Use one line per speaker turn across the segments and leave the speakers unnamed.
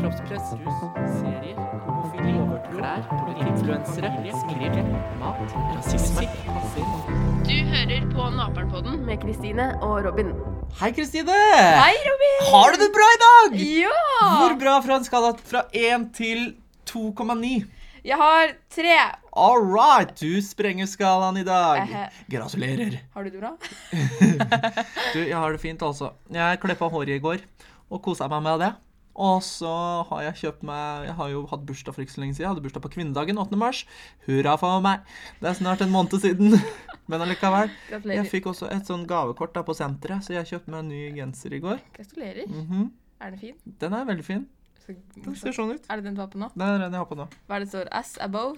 kroppspress, rus, serier, homofili, klær, influensere, skrive, mat, rasisme,
Du hører på Naperen-podden med Kristine og Robin.
Hei, Kristine!
Hei, Robin!
Har du det bra i dag?
Ja!
Hvor bra fra en skala fra 1 til 2,9?
Jeg har tre.
All right, du sprenger skalaen i dag. Gratulerer.
Har du det bra?
Du, jeg har det fint, altså. Jeg klippa håret i går og kosa meg med det. Og så har jeg kjøpt meg Jeg har jo hatt bursdag for ikke så lenge siden. Jeg hadde bursdag på kvinnedagen 8. mars. Hurra for meg. Det er snart en måned siden. Men allikevel.
Gratulerer.
Jeg fikk også et sånn gavekort da på senteret, så jeg kjøpte meg en ny genser i går.
Gratulerer.
Mhm.
Er den fin?
Den er veldig fin. Den ser sånn ut.
Er det den du har på nå?
Det er den jeg har på nå.
Hva er det står? As above?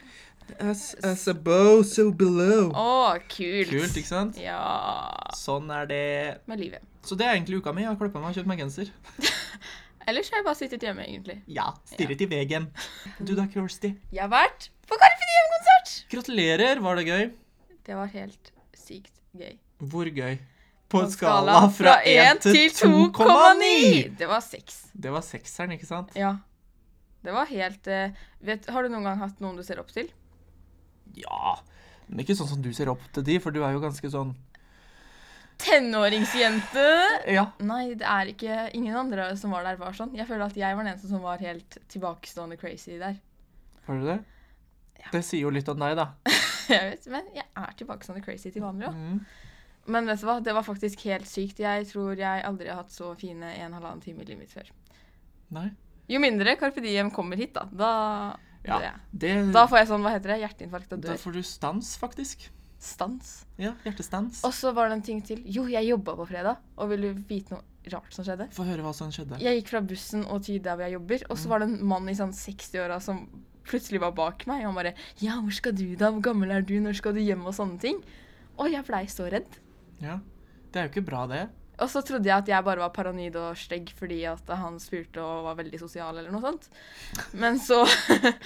As, as above, so below.
Å, kult.
Kult, ikke sant?
Ja
Sånn er det.
Med livet.
Så det er egentlig uka mi. Jeg har klippa meg og kjøpt meg genser.
Ellers har jeg bare sittet hjemme, egentlig.
Ja, stirret i veggen. Du da, Kirsty?
Jeg har vært på Carpe Diem-konsert!
Gratulerer, var det gøy?
Det var helt sykt gøy.
Hvor gøy?
På en
skala fra 1 til 2,9!
Det var 6.
Det var sekseren, ikke sant?
Ja. Det var helt eh, vet, Har du noen gang hatt noen du ser opp til?
Ja. Men ikke sånn som du ser opp til de, for du er jo ganske sånn
Tenåringsjente!
Ja.
Nei, det er ikke Ingen andre som var der, var sånn. Jeg føler at jeg var den eneste som var helt tilbakestående crazy der.
Var du det? Det sier jo litt om deg, da.
Jeg vet, Men jeg er tilbakestående crazy til vanlig òg.
Mm.
Men vet du hva, det var faktisk helt sykt. Jeg tror jeg aldri har hatt så fine en halvannen time i livet mitt før.
Nei.
Jo mindre Carpe Diem kommer hit, da. Da,
Ja. Det,
da får jeg sånn, hva heter det, hjerteinfarkt og dør.
da får du stans, faktisk.
Stans.
Ja, hjertestans.
Og så var det en ting til. Jo, jeg jobba på fredag, og vil du vite noe rart som skjedde?
Få høre hva som skjedde.
Jeg gikk fra bussen og til der hvor jeg jobber, og så var det en mann i sånn 60-åra som plutselig var bak meg. Og han bare 'Ja, hvor skal du da? Hvor gammel er du? Når skal du hjem?' og sånne ting. Og jeg blei så redd.
Ja. Det er jo ikke bra, det.
Og så trodde jeg at jeg bare var paranoid og stygg fordi at han spurte og var veldig sosial eller noe sånt. Men så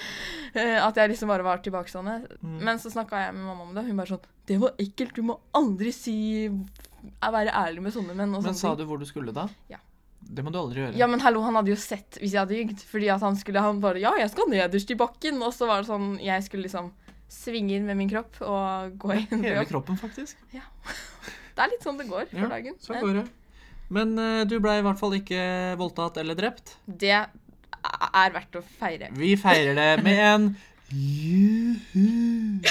At jeg liksom bare var tilbakestående.
Mm.
Men så snakka jeg med mamma om det, hun bare sånn 'Det var ekkelt. Du må aldri si Være ærlig med sånne menn.' og
Men sa
ting.
du hvor du skulle, da?
Ja.
Det må du aldri gjøre.
Ja, men hallo, han hadde jo sett hvis jeg hadde jugd. Fordi at han skulle Han bare 'Ja, jeg skal nederst i bakken.' Og så var det sånn Jeg skulle liksom svinge inn med min kropp og gå inn på
Hele kroppen, faktisk.
Det er litt sånn det går for dagen.
Så går det. Men uh, du ble i hvert fall ikke voldtatt eller drept.
Det er verdt å feire.
Vi feirer det med en juhu.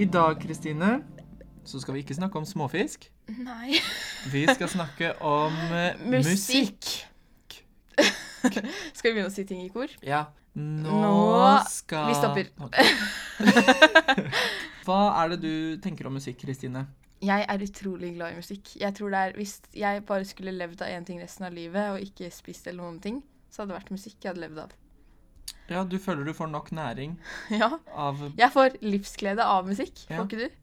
I dag, Kristine, så skal vi ikke snakke om småfisk.
Nei.
Vi skal snakke om uh, musikk.
Skal vi begynne å si ting i kor?
Ja. Nå,
Nå-
skal
vi stopper.
Hva er det du tenker om musikk, Kristine?
Jeg er utrolig glad i musikk. Jeg tror det er, Hvis jeg bare skulle levd av én ting resten av livet, og ikke spist eller noen ting, så hadde det vært musikk jeg hadde levd av.
Ja, du føler du får nok næring
Ja.
av
Jeg får livsglede av musikk.
Ja.
Får ikke du?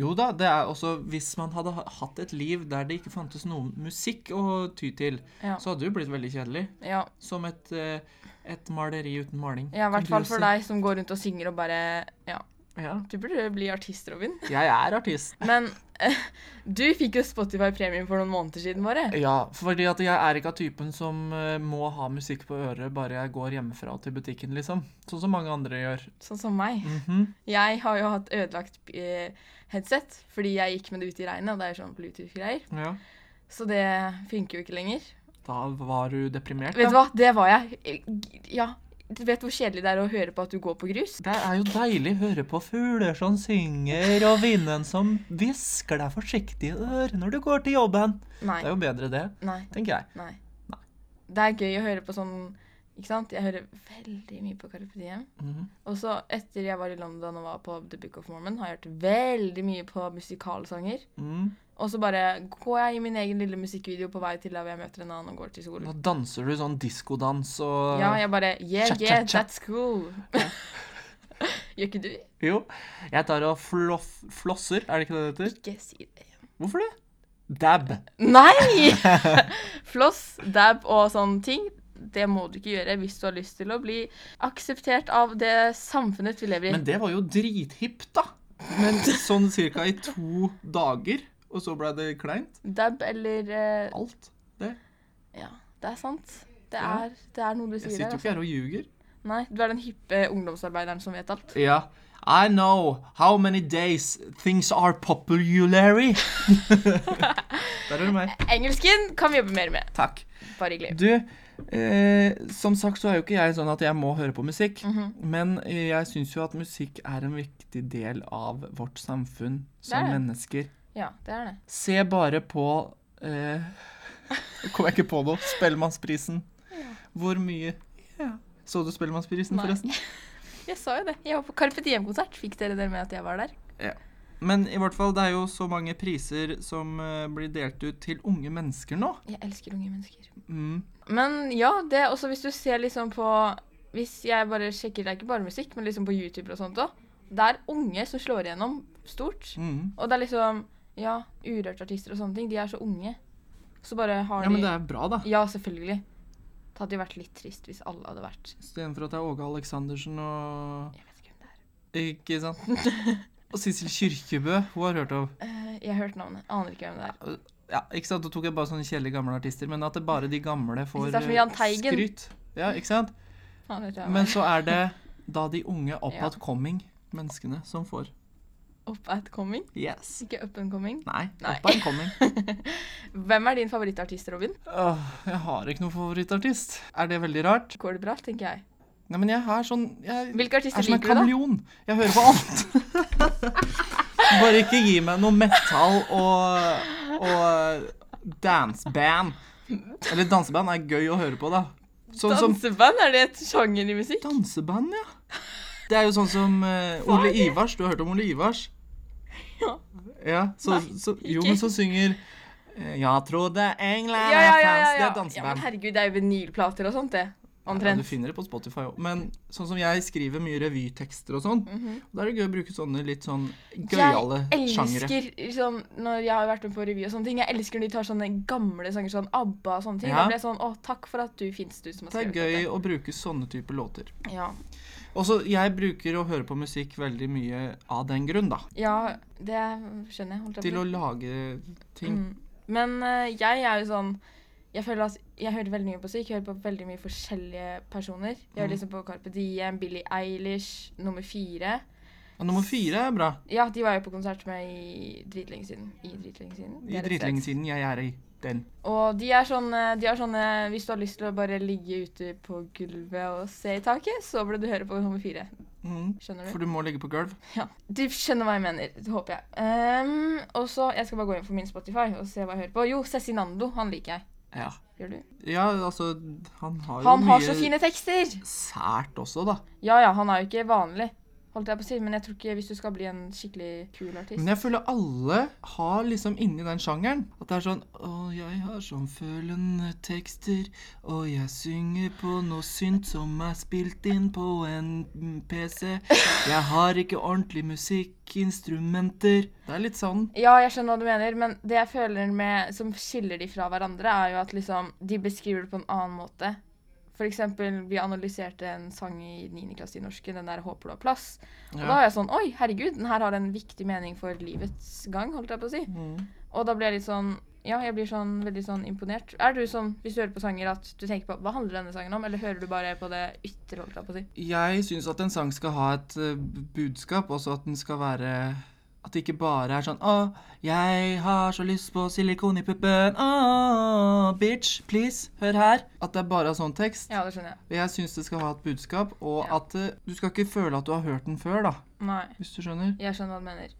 Jo da, det er også Hvis man hadde hatt et liv der det ikke fantes noe musikk å ty til,
Ja.
så hadde det jo blitt veldig kjedelig.
Ja.
Som et, eh, et maleri uten maling.
Ja, i hvert fall for deg som går rundt og synger og bare Ja.
Ja.
Du burde bli artist, Robin.
Jeg er artist.
Men uh, du fikk jo Spotify Premium for noen måneder siden, bare.
Ja, fordi at jeg er ikke av typen som uh, må ha musikk på øret bare jeg går hjemmefra til butikken, liksom. Sånn som mange andre gjør.
Sånn som meg.
Mhm.
Jeg har jo hatt ødelagt uh, headset fordi jeg gikk med det ute i regnet, og det er sånn Bluetooth-greier.
Ja.
Så det funker jo ikke lenger.
Da var du deprimert,
Vet du hva, det var jeg. Ja. Du vet hvor kjedelig det er å høre på at du går på grus?
Det er jo deilig å høre på fugler som synger, og vinden som hvisker deg forsiktig i øret når du går til jobben.
Nei.
Det er jo bedre det,
Nei.
tenker jeg.
Nei.
Nei.
Det er gøy å høre på sånn Ikke sant? Jeg hører veldig mye på Carpe Diem.
Mhm.
Og så etter jeg var i London og var på The Book of Mormon, har jeg hørt veldig mye på musikalsanger.
Mm.
Og så bare går jeg i min egen lille musikkvideo på vei til der jeg møter en annen og går til skolen.
Da danser du sånn diskodans og
Ja, jeg bare Yeah,
Cha, cha,
yeah,
cha.
that's cool. Gjør ikke du?
Jo. Jeg tar og floff, flosser, er det ikke det det heter?
Ikke si det.
Hvorfor det? Dab.
Nei! Floss, dab og sånne ting. Det må du ikke gjøre hvis du har lyst til å bli akseptert av det samfunnet vi lever i.
Men det var jo drithipt, da. Men sånn cirka i to dager, og så ble det kleint.
Dab eller uh...
Alt. Det.
Ja. det er sant. Det er, det er noe du
Jeg sitter jo ikke her og ljuger.
Nei, du er den hippe ungdomsarbeideren som vet alt.
Ja. I know how many days things are populary. Der er du meg.
Engelsken kan vi jobbe mer med.
Takk.
Bare hyggelig.
Du, eh, som sagt så er jo ikke jeg sånn at jeg må høre på musikk.
Mhm.
Men jeg syns jo at musikk er en viktig del av vårt samfunn som
Det er det.
mennesker.
Ja, det er det.
Se bare på eh, Kom jeg ikke på noe. Spellemannsprisen. Hvor mye ja. Så du Spellemannsprisen, forresten?
Jeg sa jo det. Jeg var på Carpe Diem-konsert. Fikk dere det med at jeg var der?
Men i hvert fall, det er jo så mange priser som eh, blir delt ut til unge mennesker nå.
Jeg elsker unge mennesker.
Mm.
Men ja, det er også hvis du ser liksom på Hvis jeg bare sjekker, det er ikke bare musikk, men liksom på YouTube og sånt òg. Det er unge som slår igjennom stort.
Mm.
Og det er liksom Ja, urørte artister og sånne ting. De er så unge. Så bare har
Ja, men det er bra, da.
Ja, selvfølgelig. Det hadde jo vært litt trist hvis alle hadde vært
Istedenfor at det er Åge Aleksandersen og
Jeg vet ikke hvem det er.
Ikke sant? Og Sissel Kyrkjebø, hun har hørt av.
Eh, jeg har hørt navnet. Aner ikke hvem det er.
Ja, ikke sant? Da tok jeg bare sånne kjedelige gamle artister, men at det bare de gamle får skryt. Ja, ikke sant? Men så er det da de unge up
ja.
coming menneskene som får.
Up at coming?
Yes.
Ikke up and coming?
Nei,
Nei.
up and coming.
Hvem er din favorittartist, Robin?
Åh, jeg har ikke noen favorittartist. Er det veldig rart?
Går det bra, tenker jeg.
Nei, men jeg er sånn Jeg
Hvilke
er
artister
som en
liker du, da?
kameleon. Jeg hører på alt. Bare ikke gi meg noe metal og, og danseband. Eller danseband er gøy å høre på, da. Sånn som
Danseband? Er det et sjanger i musikk?
Danseband, ja. Det er jo sånn som eh,
Hva er
Ole
det?
Ivars. Du har hørt om Ole Ivars?
Ja.
Ja, så,
Nei,
så, jo,
ikke.
men så synger eh, Jeg trodde engler
Ja, ja, ja.
ja,
ja,
Det er
ja men
danseband.
herregud, det er jo vinylplater og sånt, det.
Ja, du finner det på Spotify òg. Men sånn som jeg skriver mye revytekster og sånn,
Mhm.
da er det gøy å bruke sånne litt sånn gøyale
Jeg
sjangere.
elsker sånn, når jeg har vært med på revy og sånne ting, jeg elsker når de tar sånne gamle sanger, sånn ABBA og sånne ting.
Ja.
Da blir jeg sånn Å, takk for at du fins, du som har skrevet
Det er gøy å bruke sånne typer låter.
Ja.
Også, jeg bruker å høre på musikk veldig mye av den grunn, da.
ja, det skjønner jeg.
Til å lage ting.
Mm. Men uh, jeg er jo sånn Jeg føler at jeg hører veldig mye på musikk. Jeg hører på veldig mye forskjellige personer. Jeg hører
Mm.
liksom på Carpe Diem, Billie Eilish, nummer fire.
Og nummer fire er bra.
Ja, de var jeg på konsert med i dritlenge siden. I dritlenge siden.
I dritlenge siden jeg er i den.
Og de er sånne, de er sånne Hvis du har lyst til å bare ligge ute på gulvet og se i taket, så burde du høre på nummer fire.
Mm.
Skjønner du?
For du må ligge på gulv.
Ja. Du skjønner hva jeg mener. Det håper jeg. Um, og så, Jeg skal bare gå inn på min Spotify og se hva jeg hører på. Jo, Cezinando. Han liker jeg.
Ja.
Gjør du?
ja, altså Han har jo
Han har
mye
så fine tekster!
sært også, da.
Ja ja, han er jo ikke vanlig, holdt jeg på å si, men jeg tror ikke hvis du skal bli en skikkelig kul artist
Men jeg føler alle har liksom inni den sjangeren at det er sånn Å, jeg har sånn følende tekster, og jeg synger på noe synt som er spilt inn på en PC. Jeg har ikke ordentlig musikkinstrumenter. Det er litt sånn.
Ja, jeg skjønner hva du mener, men det jeg føler med, som skiller de fra hverandre, er jo at liksom, de beskriver det på en annen måte. For eksempel, vi analyserte en sang i 9. klasse i norsken, den der 'Håper du har plass'. Og da
Ja.
var jeg sånn Oi, herregud, den her har en viktig mening for livets gang, holdt jeg på å si.
Mm.
Og da ble jeg litt sånn Ja, jeg blir sånn veldig sånn imponert. Er du sånn, hvis du hører på sanger, at du tenker på hva handler denne sangen om, eller hører du bare på det ytre, holdt jeg på å si?
Jeg syns at en sang skal ha et eh, budskap, også at den skal være At det ikke bare er sånn Å, jeg har så lyst på silikon i puppen. Å, bitch, please, hør her. At det er bare er sånn tekst.
Ja, det skjønner jeg.
Jeg syns det skal ha et budskap, og
Ja.
at eh, du skal ikke føle at du har hørt den før, da.
Nei.
Hvis du skjønner.
Jeg skjønner hva du mener.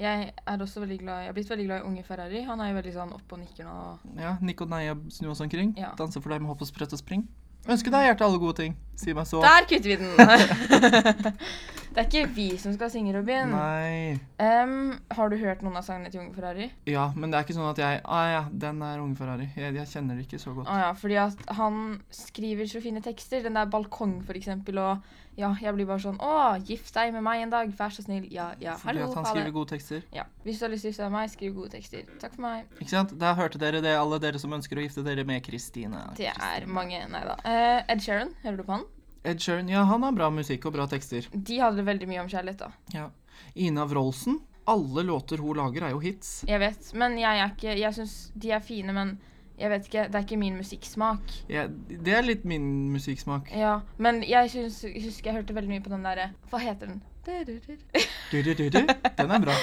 Jeg er også veldig glad Jeg har blitt veldig glad i Unge Ferrari. Han er jo veldig sånn oppe og nikker nå.
Ja, Nikk og Neia snu oss omkring.
Ja.
Danse for deg med hopp og sprett og spring. Ønsker deg hjertet alle gode ting. Si meg så.
Der kutter vi den! det er ikke vi som skal synge, Robin.
Nei.
Um, har du hørt noen av sangene til Unge Ferrari?
Ja, men det er ikke sånn at jeg Ah ja, den er Unge Ferrari. Jeg, jeg kjenner det ikke så godt.
Ah, ja, fordi at han skriver så fine tekster. Den der balkong, for eksempel, og ja, jeg blir bare sånn Å, gift deg med meg en dag, vær så snill. Ja, ja,
Fordi
hallo,
at han skriver gode tekster.
Ja. Hvis du har lyst til å gifte deg med meg, skriv gode tekster. Takk for meg.
Ikke sant? Der hørte dere det, alle dere som ønsker å gifte dere med Kristine.
Det er
Christine.
mange Nei da. Uh, Ed Sheeran, hører du på han?
Ed Sheeran, ja, han har bra musikk og bra tekster.
De hadde veldig mye om kjærlighet, da.
Ja. Ina Wroldsen. Alle låter hun lager, er jo hits.
Jeg vet, men jeg er ikke Jeg syns de er fine, men Jeg vet ikke, Det er ikke min musikksmak.
Ja, det er litt min musikksmak.
Ja, Men jeg syns, husker jeg hørte veldig mye på den derre Hva heter den?
Du, du, du, du. Den er bra.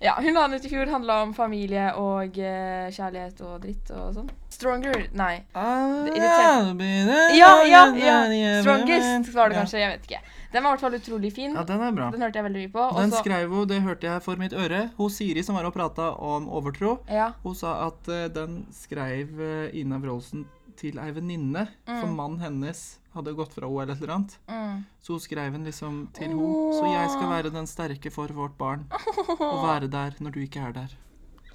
Ja, Hun la den ut i fjor. Handla om familie og uh, kjærlighet og dritt og sånn. Stronger? Nei.
Ah,
Ja, ja, ja. Strongest var det kanskje. Jeg vet ikke. Den var i hvert fall utrolig fin.
Ja, den er bra.
Den hørte jeg veldig mye på. Også,
Den skrev hun, det hørte jeg for mitt øre. Hun Siri som var og prata om overtro,
Ja.
hun sa at uh, den skrev uh, Ina Wroldsen til ei venninne. For
Mm.
mannen hennes hadde gått fra henne eller et eller annet.
Mm.
Så hun skrev den liksom til henne. Så jeg skal være den sterke for vårt barn. Og være der når du ikke er der.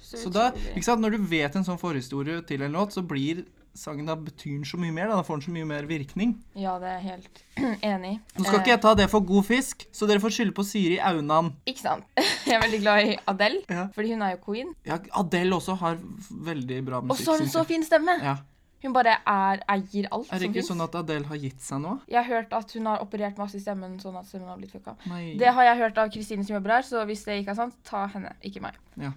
Så da, ikke sant, Når du vet en sånn forhistorie til en låt, så blir sangen da betyr den så mye mer. Da, da får den så mye mer virkning.
Ja, det er jeg helt enig i.
Nå skal ikke jeg ta det for god fisk, så dere får skylde på Siri Aunan.
Ikke sant? Jeg er veldig glad i Adele,
Ja.
fordi hun er jo queen.
Ja, Adele også har veldig bra musikk.
Og så har hun så fin stemme!
Ja.
Hun bare er, eier alt
Er det ikke sånn at Adele har gitt seg nå?
Jeg har hørt at hun har operert masse i stemmen, sånn at stemmen har blitt fucka.
Nei.
Det har jeg hørt av Kristine som jobber her, så hvis det ikke er sant, ta henne, ikke meg.
Ja.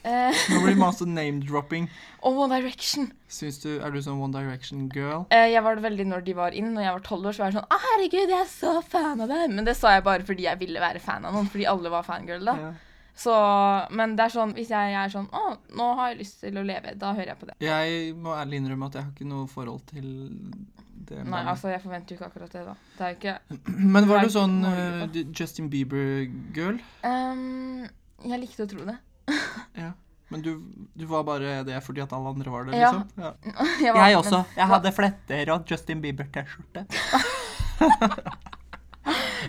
Eh,
Nå blir det masse name-dropping.
og One Direction.
Syns du, Er du sånn One Direction-girl?
Eh, jeg var det veldig når de var inn. Når jeg var tolv år, så var jeg sånn herregud, jeg er så fan av dem. Men det sa jeg bare fordi jeg ville være fan av noen. Fordi alle var fangirl da.
Ja.
Så, men det er sånn, hvis jeg er sånn Å, nå har jeg lyst til å leve. Da hører jeg på det.
Jeg må ærlig innrømme at jeg har ikke noe forhold til det.
Nei,
bandet.
altså, jeg forventer jo ikke akkurat det, da. Det er jo ikke
Men var du sånn eh, Justin Bieber-girl?
Um, Jeg likte å tro det.
Ja. Men du, du var bare det fordi at alle andre var det, liksom? Ja.
Jeg, var-
Jeg også. Jeg hadde fletter og Justin Bieber-T-skjorte.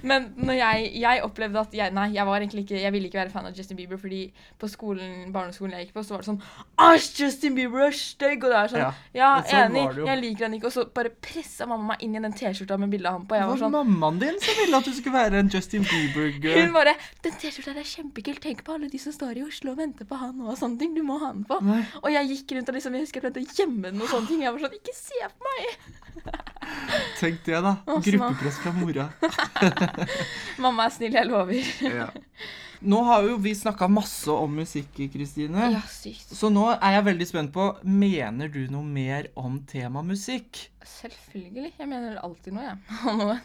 Men når jeg, jeg opplevde at jeg, Nei, jeg var egentlig ikke Jeg ville ikke være fan av Justin Bieber, fordi på skolen, barneskolen jeg gikk på, så var det sånn Æsj, Justin Bieber er stygg! Og det er sånn
Ja.
Ja,
sånn
enig. Jeg liker han ikke. Og så bare pressa mamma meg inn i den T-skjorta med bilde av ham på. Jeg var
var
sånn
mammaen din som ville at du skulle være en Justin Bieber-girl.
Hun bare 'Den T-skjorta er kjempekul. Tenk på alle de som står i Oslo og venter på han og sånne ting. Du må ha den på.'
Nei.
Og jeg gikk rundt og liksom, jeg husker jeg prøvde å gjemme den og sånne ting. Jeg var sånn 'Ikke se på meg!'
Tenk det, da. Gruppepress fra mora.
Mamma er snill, jeg lover.
Ja. Nå har jo vi snakka masse om musikk, Kristine.
Ja, sykt.
Så nå er jeg veldig spent på Mener du noe mer om tema musikk?
Selvfølgelig. Jeg mener alltid noe, jeg. Noe.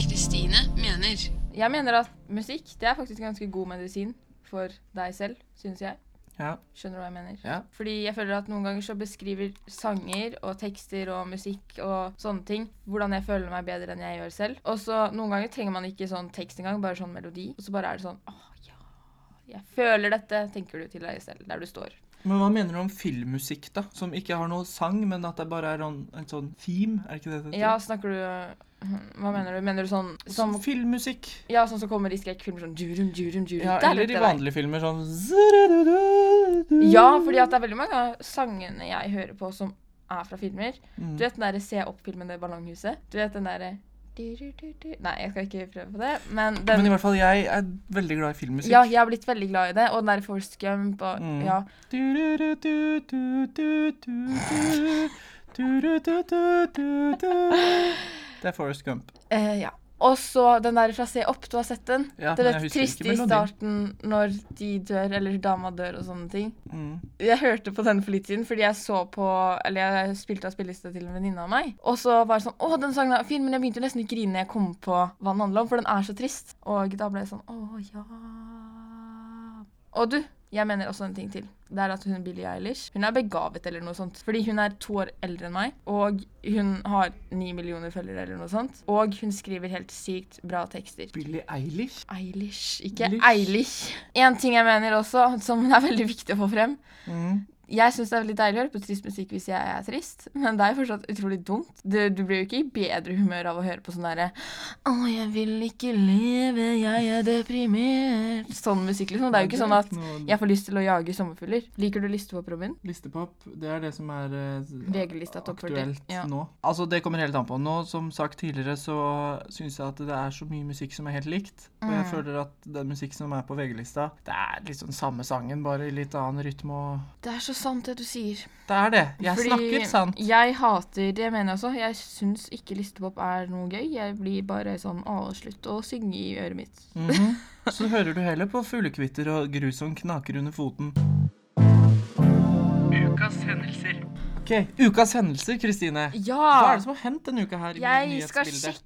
Kristine mener.
Jeg mener at musikk det er faktisk ganske god medisin for deg selv, syns jeg.
Ja.
Skjønner du hva jeg mener?
ja.
Fordi jeg føler at noen ganger så beskriver sanger og tekster og musikk og sånne ting hvordan jeg føler meg bedre enn jeg gjør selv. Og så noen ganger trenger man ikke sånn tekst engang, bare sånn melodi. Og så bare er det sånn åh ja, jeg føler dette, tenker du til deg selv der du står.
Men hva mener du om filmmusikk, da? Som ikke har noe sang, men at det bare er en, en sånn theme? Er det ikke det det heter?
Ja, snakker du Hva mener du? Mener du sånn som
filmmusikk.
Ja, sånn som kommer i skrekkfilmer sånn jurum, jurum, jurum.
Ja, eller i vanlige der. filmer sånn
Ja, fordi at det er veldig mange av sangene jeg hører på som er fra filmer.
Mm.
Du vet den derre Se opp-filmen Det ballonghuset? Du vet den derre. Nei, jeg skal ikke prøve på det, men den
Men i hvert fall, jeg er veldig glad i filmmusikk.
Ja, jeg har blitt veldig glad i det. Og den derre Force Gump og
Mm.
Ja.
Det er Forrest Gump.
Eh, ja. Og så den der fra Se opp, du har sett den?
Ja,
det triste
ikke
i starten når de dør, eller dama dør og sånne ting.
Mm.
Jeg hørte på den for litt siden, fordi jeg så på Eller jeg spilte av spilleliste til en venninne av meg. Og så var det sånn Å, den sangen er fin, men jeg begynte jo nesten å grine når jeg kom på hva den handler om, for den er så trist. Og da ble jeg sånn Å, ja Og du, jeg mener også en ting til. Det er at hun Billie Eilish Hun er begavet eller noe sånt. Fordi hun er to år eldre enn meg, og hun har ni millioner følgere eller noe sånt. Og hun skriver helt sykt bra tekster.
Billie Eilish?
Eilish, ikke
Lish.
Eilish. En ting jeg mener også, som er veldig viktig å få frem.
Mm.
Jeg syns det er veldig deilig å høre på trist musikk hvis jeg er trist, men det er jo fortsatt utrolig dumt. Du, du blir jo ikke i bedre humør av å høre på sånn derre Å, jeg vil ikke leve, jeg er deprimert. Sånn musikk, liksom. Det er jo ikke sånn at jeg får lyst til å jage sommerfugler. Liker du listepop, Robin?
Listepop, det er det som er
40.
aktuelt
Ja.
nå. Altså, det kommer helt an på. Nå, som sagt tidligere, så syns jeg at det er så mye musikk som er helt likt. Og jeg
Mm.
føler at den musikk som er på VG-lista, det er liksom samme sangen, bare i litt annen rytme og
Det er så sant, det du sier.
Det er det. Jeg
Fordi
snakker sant.
Jeg hater Det mener jeg også. Jeg syns ikke listepop er noe gøy. Jeg blir bare sånn Å, slutt å synge i øret mitt.
Mhm. Så hører du heller på fuglekvitter og grus som knaker under foten. Ukas hendelser. Ok, Ukas hendelser, Kristine. Ja. Hva er det som har hendt denne uka her?
Jeg skal sjekke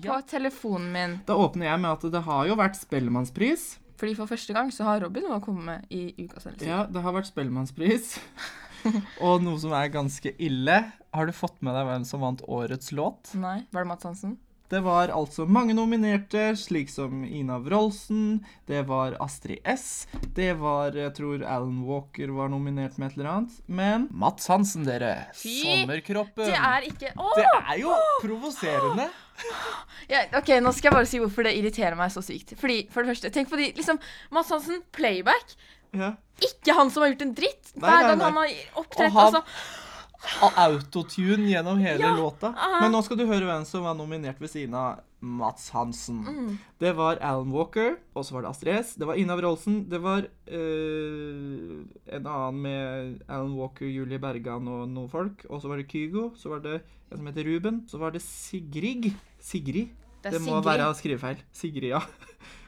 på
Ja.
telefonen min.
Da åpner jeg med at det har jo vært Spellemannspris.
Fordi for første gang så har Robin noe å komme med i ukas hendelser.
Ja, det har vært Spellemannspris. Og noe som er ganske ille. Har du fått med deg hvem som vant årets låt?
Nei, var det Mads Hansen?
Det var altså mange nominerte, slik som Ina Wroldsen, det var Astrid S, det var Jeg tror Alan Walker var nominert med et eller annet. Men Mats Hansen, dere.
Fy,
Sommerkroppen.
Det er ikke Åh!
Det er jo provoserende.
Ja, ok, Nå skal jeg bare si hvorfor det irriterer meg så sykt. Fordi, for det første, Tenk på de liksom Mats Hansen, playback.
Ja.
Ikke han som har gjort en dritt. Hver gang han har opptrådt. Altså,
Autotune gjennom hele
Ja,
låta. Men nå skal du høre hvem som var nominert ved siden av Mats Hansen.
Mm.
Det var Alan Walker, og så var det Astrid S. Det var Ina Wroldsen. Det var øh, en annen med Alan Walker, Julie Bergan og noen folk. Og så var det Kygo. Så var det en som heter Ruben. Så var det Sigrid. Sigrid.
det
Det, må
Sigrid.
være skrivefeil. Sigrid, ja.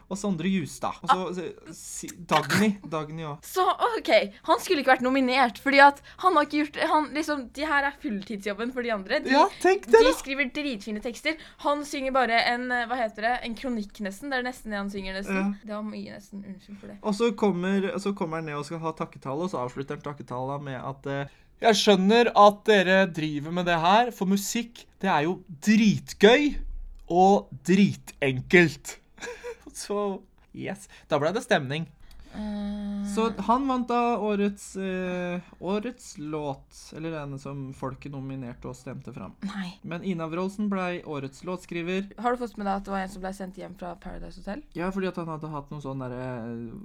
Og Sondre Justad. Og så eh, si, Dagny. Dagny òg.
Så OK, han skulle ikke vært nominert, fordi at han har ikke gjort han, liksom, De her er fulltidsjobben for de andre. De,
Ja, tenk det, da.
de skriver dritfine tekster. Han synger bare en eh, hva heter det, en kronikk, nesten. Det er nesten det han synger, nesten.
Ja.
Det var mye, nesten. Unnskyld for det.
Og så kommer, så kommer han ned og skal ha takketale, og så avslutter han takketala med at eh, Jeg skjønner at dere driver med det her, for musikk, det er jo dritgøy og dritenkelt. Så yes. Da ble det stemning.
Eh,
Så han vant da årets, eh, årets låt, eller den som folket nominerte og stemte fram.
Nei.
Men Ina Wroldsen ble årets låtskriver.
Har du fått med deg at det var en som ble sendt hjem fra Paradise Hotel?
Ja, fordi at han hadde hatt noen sånne derre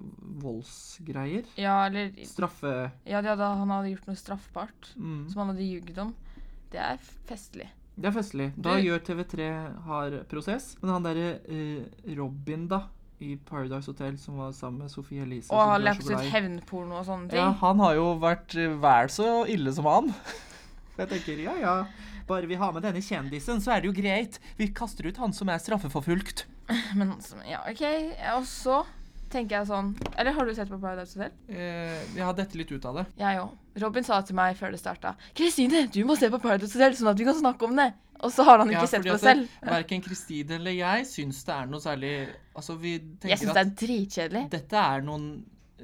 voldsgreier.
Ja, eller
Straffe...
Ja, hadde, han hadde gjort noe straffbart
Mm.
som han hadde ljugd om. Det er festlig.
Det er festlig. Da
det...
gjør TV3 har prosess. Men han derre eh, Robin, da, i Paradise Hotel, som var sammen med Sophie Elise
Og har lagt ut hevnporno og sånne ting.
Ja, han har jo vært eh, vel så ille som han. Jeg tenker, ja ja, bare vi har med denne kjendisen, så er det jo greit. Vi kaster ut han som er straffeforfulgt.
Men som- ja, OK. Og så tenker jeg sånn Eller har du sett på Paradise Hotel?
Eh, jeg har dette litt ut av det.
Jeg òg. Robin sa til meg før det starta Kristine, du må se på Paradise Hotel, sånn at vi kan snakke om det. Og så har han ikke sett på det selv.
Verken Kristine eller jeg syns det er noe særlig Altså, vi
Jeg syns det er dritkjedelig.
Dette er noen,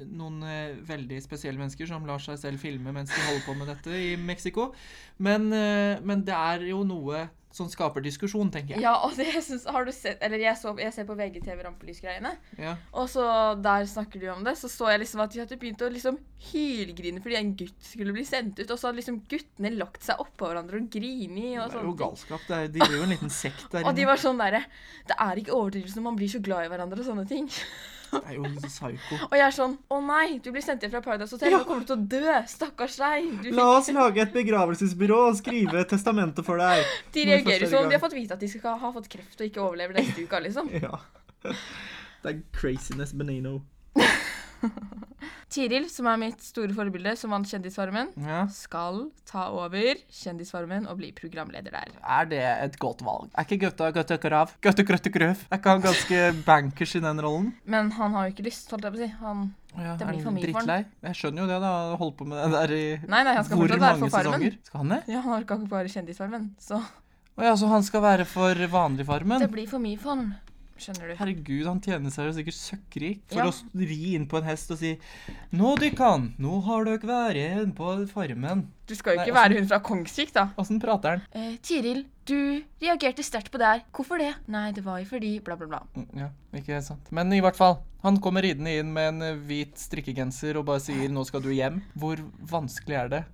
noen eh, veldig spesielle mennesker som lar seg selv filme mens de holder på med dette i Mexico. Men, eh, men det er jo noe som skaper diskusjon, tenker jeg.
Ja, og det jeg synes, har du sett Eller jeg, så, jeg ser på VGTV Rampelys-greiene.
Ja.
Og så der snakker de om det. Så så jeg liksom at de hadde begynt å liksom hylgrine fordi en gutt skulle bli sendt ut. Og så hadde liksom guttene lagt seg oppå hverandre og grini og
Det er jo galskap. Det er, de blir jo en liten sekt der inne.
Og de var sånn derre Det er ikke overdrivelse når man blir så glad i hverandre og sånne ting.
Det er jo psyko.
Og jeg er sånn Å nei, du blir sendt hjem fra Paradise Hotel.
Ja.
Nå kommer du til å dø. Stakkars deg. Du
La oss lage et begravelsesbyrå og skrive testamentet for deg.
De reagerer som de har fått vite at de skal ha fått kreft og ikke overlever neste uke, liksom.
Ja. Det er craziness benino.
Tiril, som er mitt store forbilde, som vant Kjendisfarmen,
Ja.
skal ta over Kjendisfarmen og bli programleder der.
Er det et godt valg? Er ikke? Gøtte Grøtte Grøv? Er ikke han ganske bankers i den rollen?
Men han har jo ikke lyst, holdt jeg på å si. Han
Ja,
Det blir for mye for han.
Jeg skjønner jo det, da. Holdt på med det der i
Nei, nei, han skal
hvor mange
for Farmen.
sesonger? Skal han det?
Ja, han orka ikke bare Kjendisfarmen, så
Å ja, så han skal være for vanlig Farmen?
det blir for mye for han. Skjønner du.
Herregud, han tjener seg jo sikkert søkkrik for
Ja.
å ri inn på en hest og si Nå, dykkan, nå har dere vært igjen på Farmen.
Du skal jo ikke
Nei,
være hun fra Kongsvik, da.
Åssen prater han?
Eh, Tiril, du reagerte sterkt på det her. Hvorfor det? Nei, det var jo fordi bla, bla, bla.
Mm, Ja, ikke sant. Men i hvert fall, han kommer ridende inn med en hvit strikkegenser og bare sier 'nå skal du hjem'. Hvor vanskelig er det?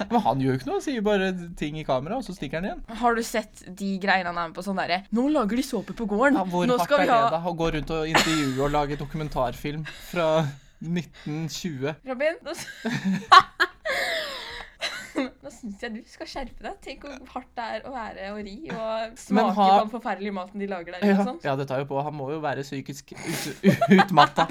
Men han gjør jo ikke noe, sier bare ting i kamera, og så stikker han igjen.
Har du sett de greiene han er med på sånn derre Nå lager de såpe på gården.
Ja, hvor
Nå skal vi
det
ha
da? Å gå rundt og intervjue og lage dokumentarfilm fra 1920?
Robin, nå, nå syns jeg du skal skjerpe deg. Tenk hvor hardt det er å være og ri og smake
ha-
på den forferdelige maten de lager der.
Ja, ja, det tar jo på. Han må jo være psykisk ut, utmatta.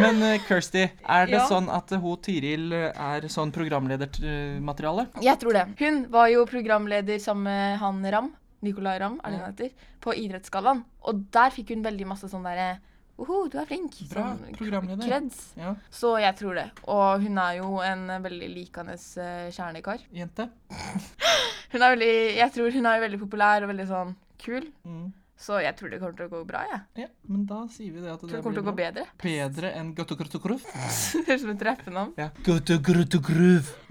Men uh, Kirsty, er det
Ja.
sånn at uh, hun Tiril er sånn programledermateriale?
Jeg tror det. Hun var jo programleder sammen med han Ram. Nicolay Ramm, er det han heter. På Idrettsgallaen. Og der fikk hun veldig masse sånn derre Oho, du er flink.
Bra
Sånn
programleder.
Kreds.
Ja,
Så jeg tror det. Og hun er jo en veldig likende eh, kjernekar.
jente.
Hun er veldig, jeg tror hun er veldig populær og veldig sånn kul.
Mm.
Så jeg tror det kommer til å gå bra, jeg.
Ja, men da sier vi det at
Tror
det
det kommer til å gå bedre.
Bedre enn.
Det høres ut som et rappenavn.
Ja. Gaute Grøtta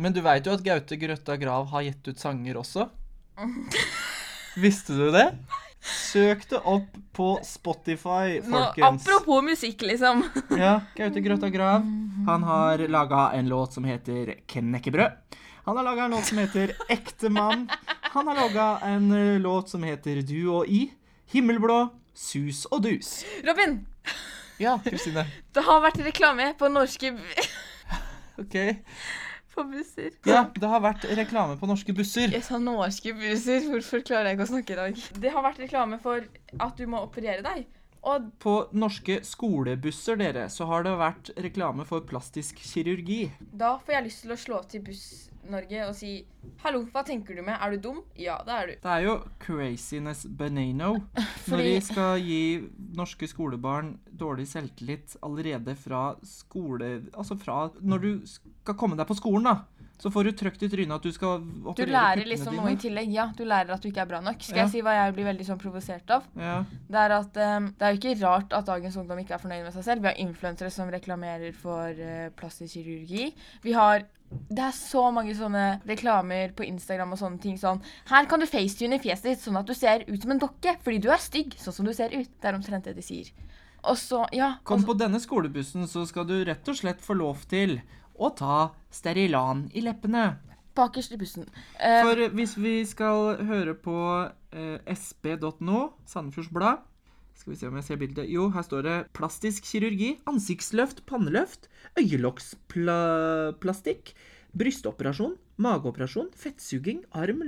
Men du veit jo at Gaute Grøtta Grav har gitt ut sanger også? Visste du det? Søk det opp på Spotify, folkens.
Nå, apropos musikk, liksom.
Ja, Gaute Grøtta Grav. Han har laga en låt som heter Knekkebrød. Han har laga en låt som heter Ektemann. Han har laga en eh, låt som heter Du og I. Himmelblå, sus og dus.
Robin,
Ja, Kristine.
det har vært reklame på norske
OK.
På busser.
Ja, det har vært reklame på norske busser.
Jeg sa norske busser. Hvorfor klarer jeg ikke å snakke i dag? Det har vært reklame for at du må operere deg. Og
På norske skolebusser, dere, så har det vært reklame for plastisk kirurgi.
da får jeg lyst til å slå til Buss-Norge og si Hallo, hva tenker du med? Er du dum? Ja, det er du.
Det er jo craziness banano når
vi
de skal gi norske skolebarn dårlig selvtillit allerede fra skole... Altså fra Når du skal komme deg på skolen, da, så får du trøkt i trynet at du skal operere
Du
lærer
liksom
dine.
noe i tillegg. Ja, du lærer at du ikke er bra nok. Skal
Ja.
jeg si hva jeg blir veldig sånn provosert av?
Ja.
Det er at um, det er jo ikke rart at dagens ungdom ikke er fornøyd med seg selv. Vi har influensere som reklamerer for uh, plastisk kirurgi. Vi har det er så mange sånne reklamer på Instagram og sånne ting sånn Her kan du facetune fjeset ditt sånn at du ser ut som en dokke fordi du er stygg, sånn som du ser ut. Det er omtrent det de sier. Og så, ja
Kom
og
på denne skolebussen, så skal du rett og slett få lov til å ta Sterilan i leppene.
Bakerst i bussen. Uh,
For hvis vi skal høre på uh, sp.no, Sandefjords Blad Skal vi se om jeg ser bildet. Jo, her står det plastisk kirurgi, ansiktsløft, panneløft, øyelokksplastikk, brystoperasjon, mageoperasjon, fettsuging, arm,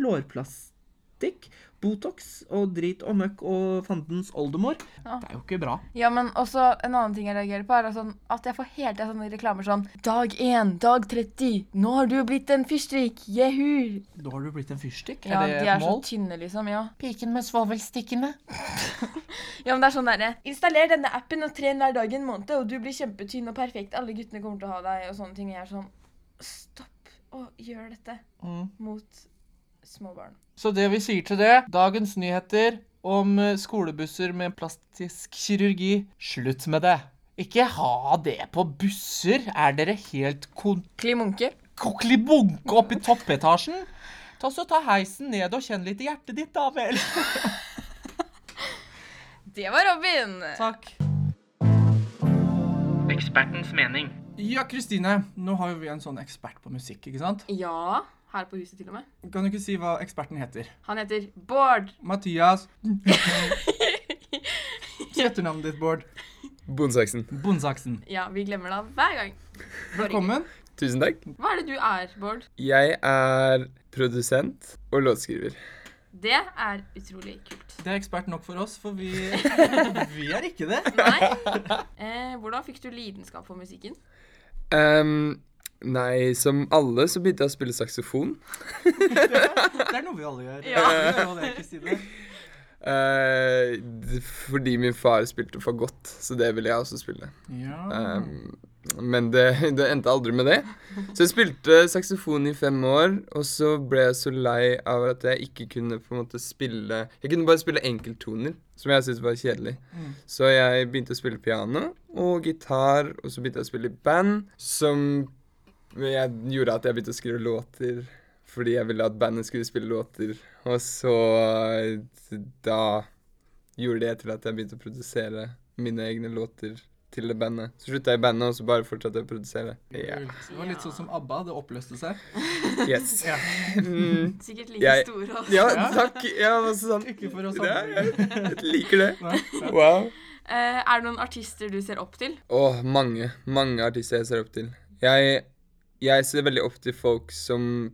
lårplastikk, Botox og drit og møkk og fandens oldemor.
Ja.
Det er jo ikke bra.
Ja, men også en annen ting jeg reagerer på, er sånn, at jeg får hele tida sånne reklamer sånn Dag 1, dag 30, nå har du blitt en fyrstikk, jehu.
Da har du blitt en fyrstikk.
Ja,
er det
de
et
er så tynne, liksom. Ja.
Piken med svovelstikkene.
ja, men det er sånn derre Installer denne appen og tren hver dag en måned, og du blir kjempetynn og perfekt. Alle guttene kommer til å ha deg, og sånne ting. Jeg er sånn Stopp å gjøre dette
Mm.
mot små barn.
Så det vi sier til det, dagens nyheter om eh, skolebusser med plastisk kirurgi, slutt med det. Ikke ha det på busser. Er dere helt kon
Klimunke.
koklibunke oppe i toppetasjen? Ta så Ta heisen ned og kjenn litt i hjertet ditt, da vel.
Det var Robin.
Takk. Ekspertens mening. Ja, Kristine. Nå har jo vi en sånn ekspert på musikk, ikke sant?
Ja, her på huset til og med.
Kan du ikke si hva eksperten heter?
Han heter Bård.
Mathias. Si etternavnet ditt, Bård.
Bondsaksen.
Bondsaksen.
Ja, vi glemmer det hver gang.
Velkommen.
Tusen takk.
Hva er det du er, Bård?
Jeg er produsent og låtskriver.
Det er utrolig kult.
Det er ekspert nok for oss, for vi, vi er ikke det.
Nei. Eh, hvordan fikk du lidenskap for musikken?
Ehm, nei, som alle så begynte jeg å spille saksofon.
Det er noe vi alle gjør.
Ja.
Det.
Eh, fordi min far spilte for godt, så det ville jeg også spille.
Ja.
Um, men det, det endte aldri med det. Så jeg spilte saksofon i fem år, og så ble jeg så lei av at jeg ikke kunne på en måte spille Jeg kunne bare spille enkelttoner, som jeg syntes var kjedelig.
Mm.
Så jeg begynte å spille piano og gitar, og så begynte jeg å spille i band, som jeg gjorde at jeg begynte å skrive låter fordi jeg ville at bandet skulle spille låter. Og så da gjorde det til at jeg begynte å produsere mine egne låter til det bandet. Så slutta jeg i bandet, og så bare fortsatte jeg å produsere. Ja.
Det var litt sånn som ABBA. Det oppløste seg.
Yes.
Ja.
Mm.
Sikkert like
Jeg-
store. Også.
Ja, takk. Ja, sånn.
Ikke for å
Ja, jeg liker det.
Nei.
Wow.
Uh, er det noen artister du ser opp til?
Åh, mange. Mange artister jeg ser opp til. Jeg, jeg ser veldig opp til folk som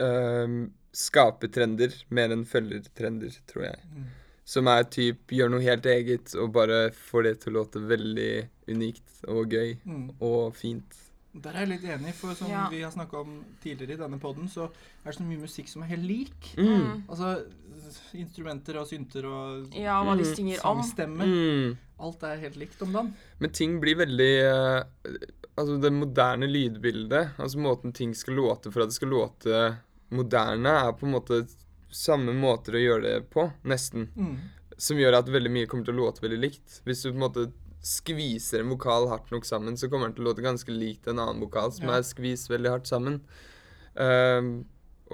øhm, skaper trender mer enn følger trender, tror jeg.
Mm.
Som er typ gjør noe helt eget og bare får det til å låte veldig unikt og gøy
Mm.
og fint.
Der er jeg litt enig, for som
Ja.
vi har snakka om tidligere i denne poden, så er det så mye musikk som er helt lik.
Mm.
Altså instrumenter og synter og
Ja, hva de
Mm,
synger om.
sangstemmer.
Mm.
Alt er helt likt om dagen.
Men ting blir veldig eh, Altså det moderne lydbildet, altså måten ting skal låte for at det skal låte moderne, er på en måte samme måter å gjøre det på, nesten.
Mm.
Som gjør at veldig mye kommer til å låte veldig likt. Hvis du på en måte skviser en vokal hardt nok sammen, så kommer den til å låte ganske likt en annen vokal som
Ja.
er skvist veldig hardt sammen. Uh,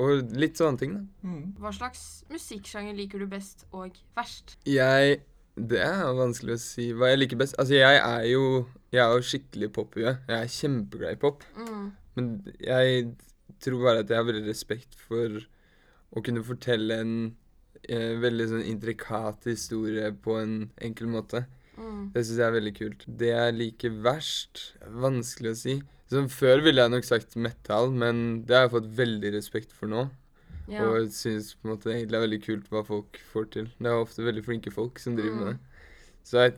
og litt sånne ting, da.
Mm.
Hva slags musikksjanger liker du best og verst?
Jeg Det er vanskelig å si hva jeg liker best. Altså, jeg er jo Jeg er jo skikkelig pophue. Jeg er kjempeglad i pop.
Mm.
Men jeg tror bare at jeg har veldig respekt for å kunne fortelle en eh, veldig sånn intrikat historie på en enkel måte.
Mm.
Det syns jeg er veldig kult. Det jeg liker verst er Vanskelig å si. Som før ville jeg nok sagt metal, men det har jeg fått veldig respekt for nå.
Ja.
Og jeg syns på en måte egentlig er veldig kult hva folk får til. Det er ofte veldig flinke folk som driver med
Mm.
det. Så jeg,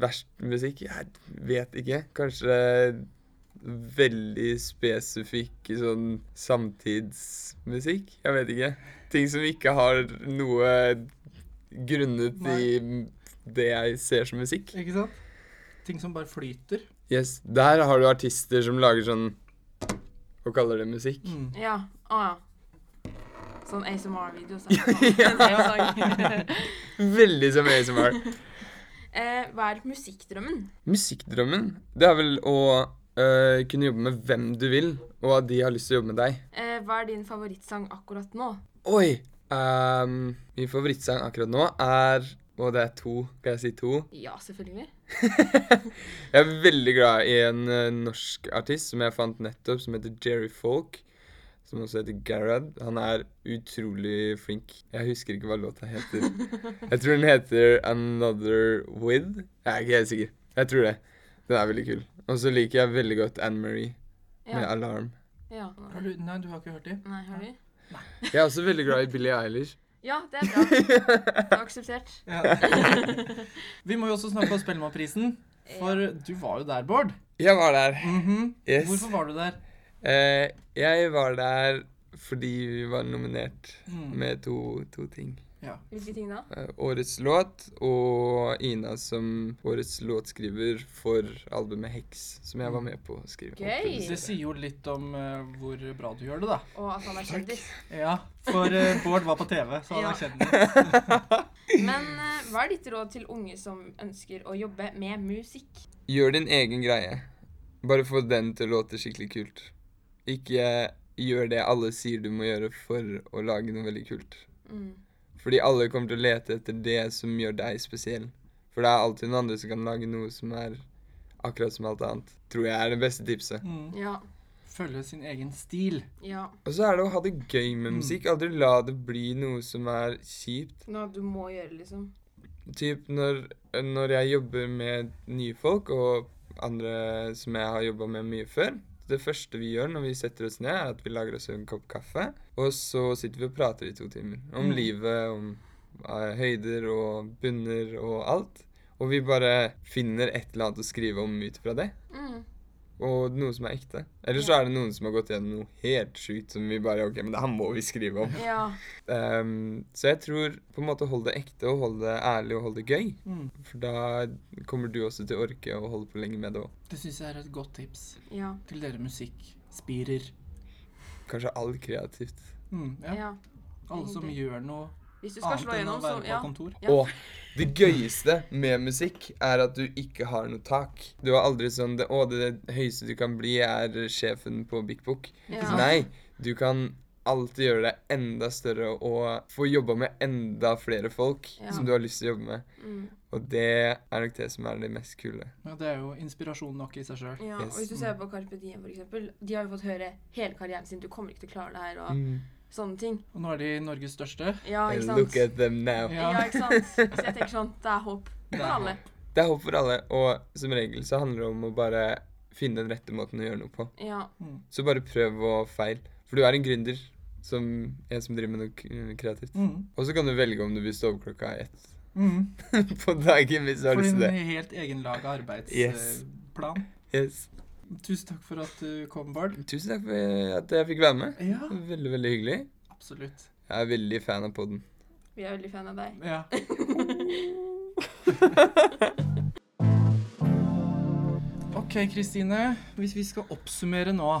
verst musikk Jeg vet ikke. Kanskje veldig spesifikk sånn samtidsmusikk? Jeg vet ikke. Ting som ikke har noe grunnet i det jeg ser som musikk.
Ikke sant? Ting som bare flyter.
Yes, Der har du artister som lager sånn Og kaller det musikk.
Mm.
Ja. Å ja. Sånn ASMR-video. Så. Det jo sang.
Veldig som ASMR.
eh, hva er musikkdrømmen?
Musikkdrømmen, det er vel å øh, kunne jobbe med hvem du vil, og at de har lyst til å jobbe med deg.
Eh, hva er din favorittsang akkurat nå?
Oi! Um, min favorittsang akkurat nå er Og det er to. Skal jeg si to?
Ja, selvfølgelig.
Jeg er veldig glad i en øh, norsk artist som jeg fant nettopp, som heter Jerry Folk. Som også heter Garad. Han er utrolig flink. Jeg husker ikke hva låta heter. Jeg tror den heter Another With. Jeg er ikke helt sikker. Jeg tror det. Den er veldig kul. Og så liker jeg veldig godt Anne Marie med
Ja.
Alarm.
ja.
Har du, nei, du har ikke hørt dem?
Nei, har du?
Jeg er også veldig glad i Billie Eilish.
Ja, det er bra. Det er akseptert.
Ja. Vi må jo også snakke om Spellemannprisen, for du var jo der, Bård.
Jeg var der.
Mhm.
Yes.
Hvorfor var du der?
Eh, jeg var der fordi vi var nominert
Mm.
med to, to ting.
Ja.
Hvilke ting da?
Eh, årets låt og Ina som årets låtskriver for albumet Hex, som jeg var med på å skrive.
Gøy.
Det sier jo litt om uh, hvor bra du gjør det, da.
Og at han er kjendis.
Ja, for uh, Bård var på TV, så han
Ja.
er kjendis.
Men uh, hva er ditt råd til unge som ønsker å jobbe med musikk?
Gjør din egen greie. Bare få den til å låte skikkelig kult. Ikke gjør det alle sier du må gjøre for å lage noe veldig kult.
Mm.
Fordi alle kommer til å lete etter det som gjør deg spesiell. For det er alltid noen andre som kan lage noe som er akkurat som alt annet. Tror jeg er det beste tipset.
Mm.
Ja.
Følge sin egen stil.
Ja.
Og så er det å ha det gøy med
Mm.
musikk. Aldri la det bli noe som er kjipt.
Noe du må gjøre, liksom.
Typ når, når jeg jobber med nye folk, og andre som jeg har jobba med mye før Det første vi gjør når vi setter oss ned, er at vi lager oss en kopp kaffe. Og så sitter vi og prater i to timer. Om
Mm.
livet, om eh, høyder og bunner og alt. Og vi bare finner et eller annet å skrive om ut fra det.
Mm.
Og noe som er ekte. Eller så er det noen som har gått gjennom noe helt sjukt som vi bare OK, men det her må vi skrive om.
Ja.
Um, så jeg tror på en måte hold det ekte, og hold det ærlig og hold det gøy.
Mm.
For da kommer du også til å orke å holde på lenge med det òg.
Det syns jeg er et godt tips
Ja.
til dere musikkspirer.
Kanskje alt kreativt.
Mm, ja.
ja.
Alle som gjør noe
Hvis du skal
annet
slå
enn
gjennom, så ja.
kontor.
Ja.
Og det gøyeste med musikk er at du ikke har noe tak. Du har aldri sånn det, Å, det høyeste du kan bli, er sjefen på Big Book.
Ja.
Nei, du kan alltid gjøre det enda større og få jobba med enda flere folk
Ja.
som du har lyst til å jobbe med.
Mm.
Og det er nok det som er det mest kule.
Ja, det er jo inspirasjon nok i seg sjøl.
Ja,
Yes.
og hvis du ser på Carpe Diem, eksempel, de har jo fått høre hele karrieren sin 'du kommer ikke til å klare det her', og
Mm.
Sånne ting.
Og nå er de Norges største.
Ja, ikke sant.
Look at them now.
Ja.
Ja, ikke sant? Så jeg tenker sånn, det er håp
Det
for
er
alle.
Det er håp for alle, og som regel så handler det om å bare finne den rette måten å gjøre noe på.
Ja.
Mm.
Så bare prøv og feil. For du er en gründer, som en som driver med noe kreativt.
Mm.
Og så kan du velge om du vil stå opp klokka ett
Mm.
på dagen hvis du har lyst til det.
helt egenlaga
Yes.
arbeidsplan.
Yes.
Tusen takk for at du kom, Bård.
Tusen takk for at jeg fikk være med.
Ja,
Veldig, veldig hyggelig.
absolutt.
Jeg er veldig fan av podden.
Vi er veldig fan av deg.
Ja. OK, Kristine. Hvis vi skal oppsummere nå,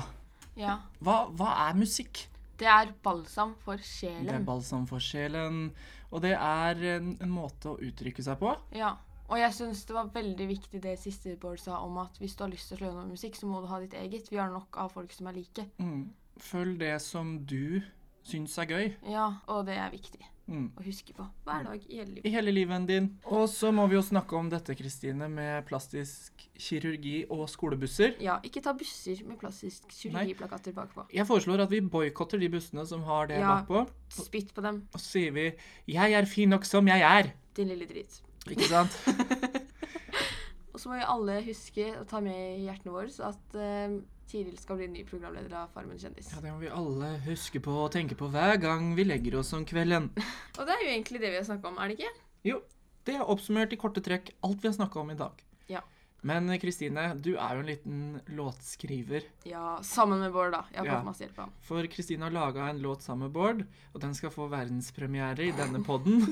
Ja.
hva, hva er musikk?
Det er balsam for sjelen.
Det er balsam for sjelen, og det er en, en måte å uttrykke seg på.
Ja. Og jeg syns det var veldig viktig det siste Bård sa om at hvis du har lyst til å slå gjennom musikk, så må du ha ditt eget. Vi har nok av folk som er like.
Mm. Følg det som du syns er gøy.
Ja, og det er viktig
Mm.
å huske på hver dag i hele livet.
I hele livet din. Og så må vi jo snakke om dette, Kristine, med plastisk kirurgi og skolebusser.
Ja, ikke ta busser med plastisk kirurgiplakater bakpå.
Jeg foreslår at vi boikotter de bussene som har det
Ja.
bakpå.
Spytt på dem,
Og så sier vi 'Jeg er fin nok som jeg er'.
din lille drit.
Ikke sant?
Og så må vi alle huske å ta med i hjertene våre så at uh, Tiril skal bli ny programleder av Farmen kjendis.
Ja, Det må vi alle huske på og tenke på hver gang vi legger oss om kvelden.
Og det er jo egentlig det vi har snakka om, er det ikke?
Jo, det er oppsummert i korte trekk alt vi har snakka om i dag.
Ja.
Men Kristine, du er jo en liten låtskriver.
Ja, sammen med Bård, da. Jeg har
Ja.
fått masse hjelp av ham.
For Kristine har laga en låt sammen med Bård, og den skal få verdenspremiere i denne podden.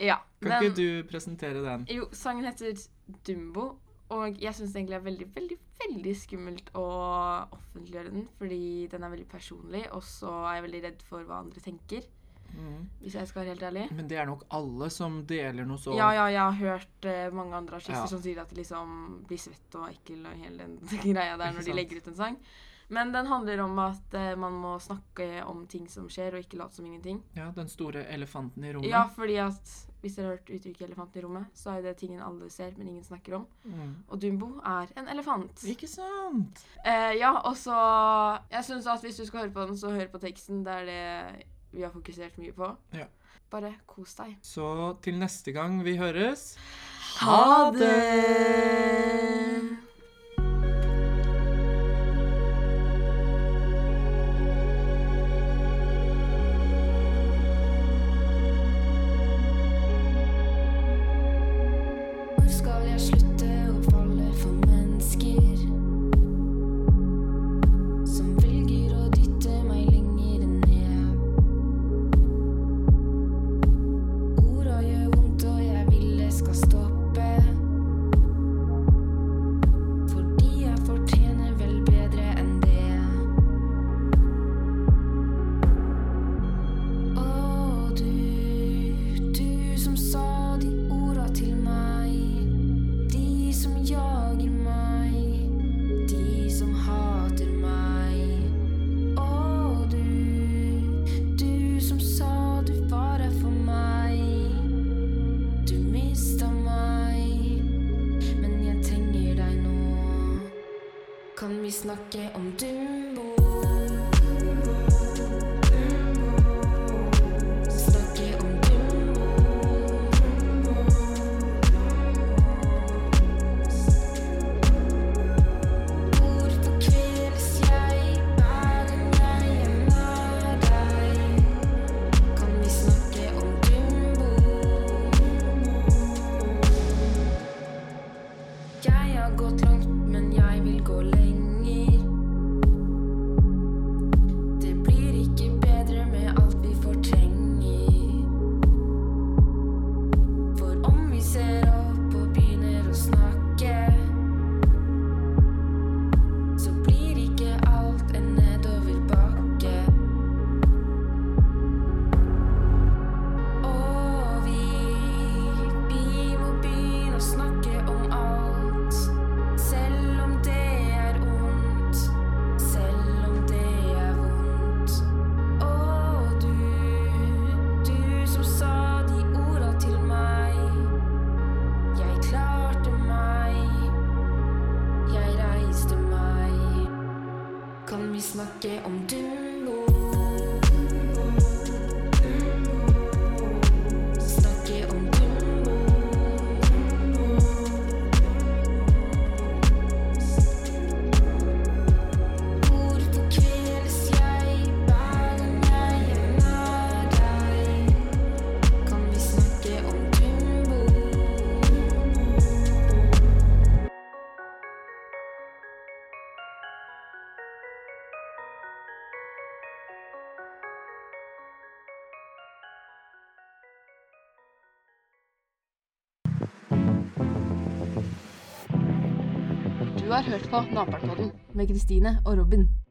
Ja.
Kan
den-
ikke du presentere den?
Jo, sangen heter Dumbo, og jeg syns det er veldig, veldig, veldig skummelt å offentliggjøre den, fordi den er veldig personlig, og så er jeg veldig redd for hva andre tenker,
Mm.
hvis jeg skal være helt ærlig.
Men det er nok alle som deler noe så
Ja, ja, jeg har hørt uh, mange andre artister
Ja.
som sier at de liksom blir svett og ekkel og hele den greia der når de legger ut en sang. Men den handler om at eh, man må snakke om ting som skjer, og ikke late som ingenting.
Ja, Den store elefanten i rommet.
Ja, fordi at hvis dere har hørt uttrykket 'elefanten i rommet', så er det tingen alle ser, men ingen snakker om.
Mm.
Og Dumbo er en elefant.
Ikke sant?
Eh, ja, og så Jeg syns at hvis du skal høre på den, så hør på teksten. Det er det vi har fokusert mye på.
Ja.
Bare kos deg.
Så til neste gang vi høres
Ha det!
Vi snakke om Dumbo?
Hørt på Naperpodden med Kristine og Robin.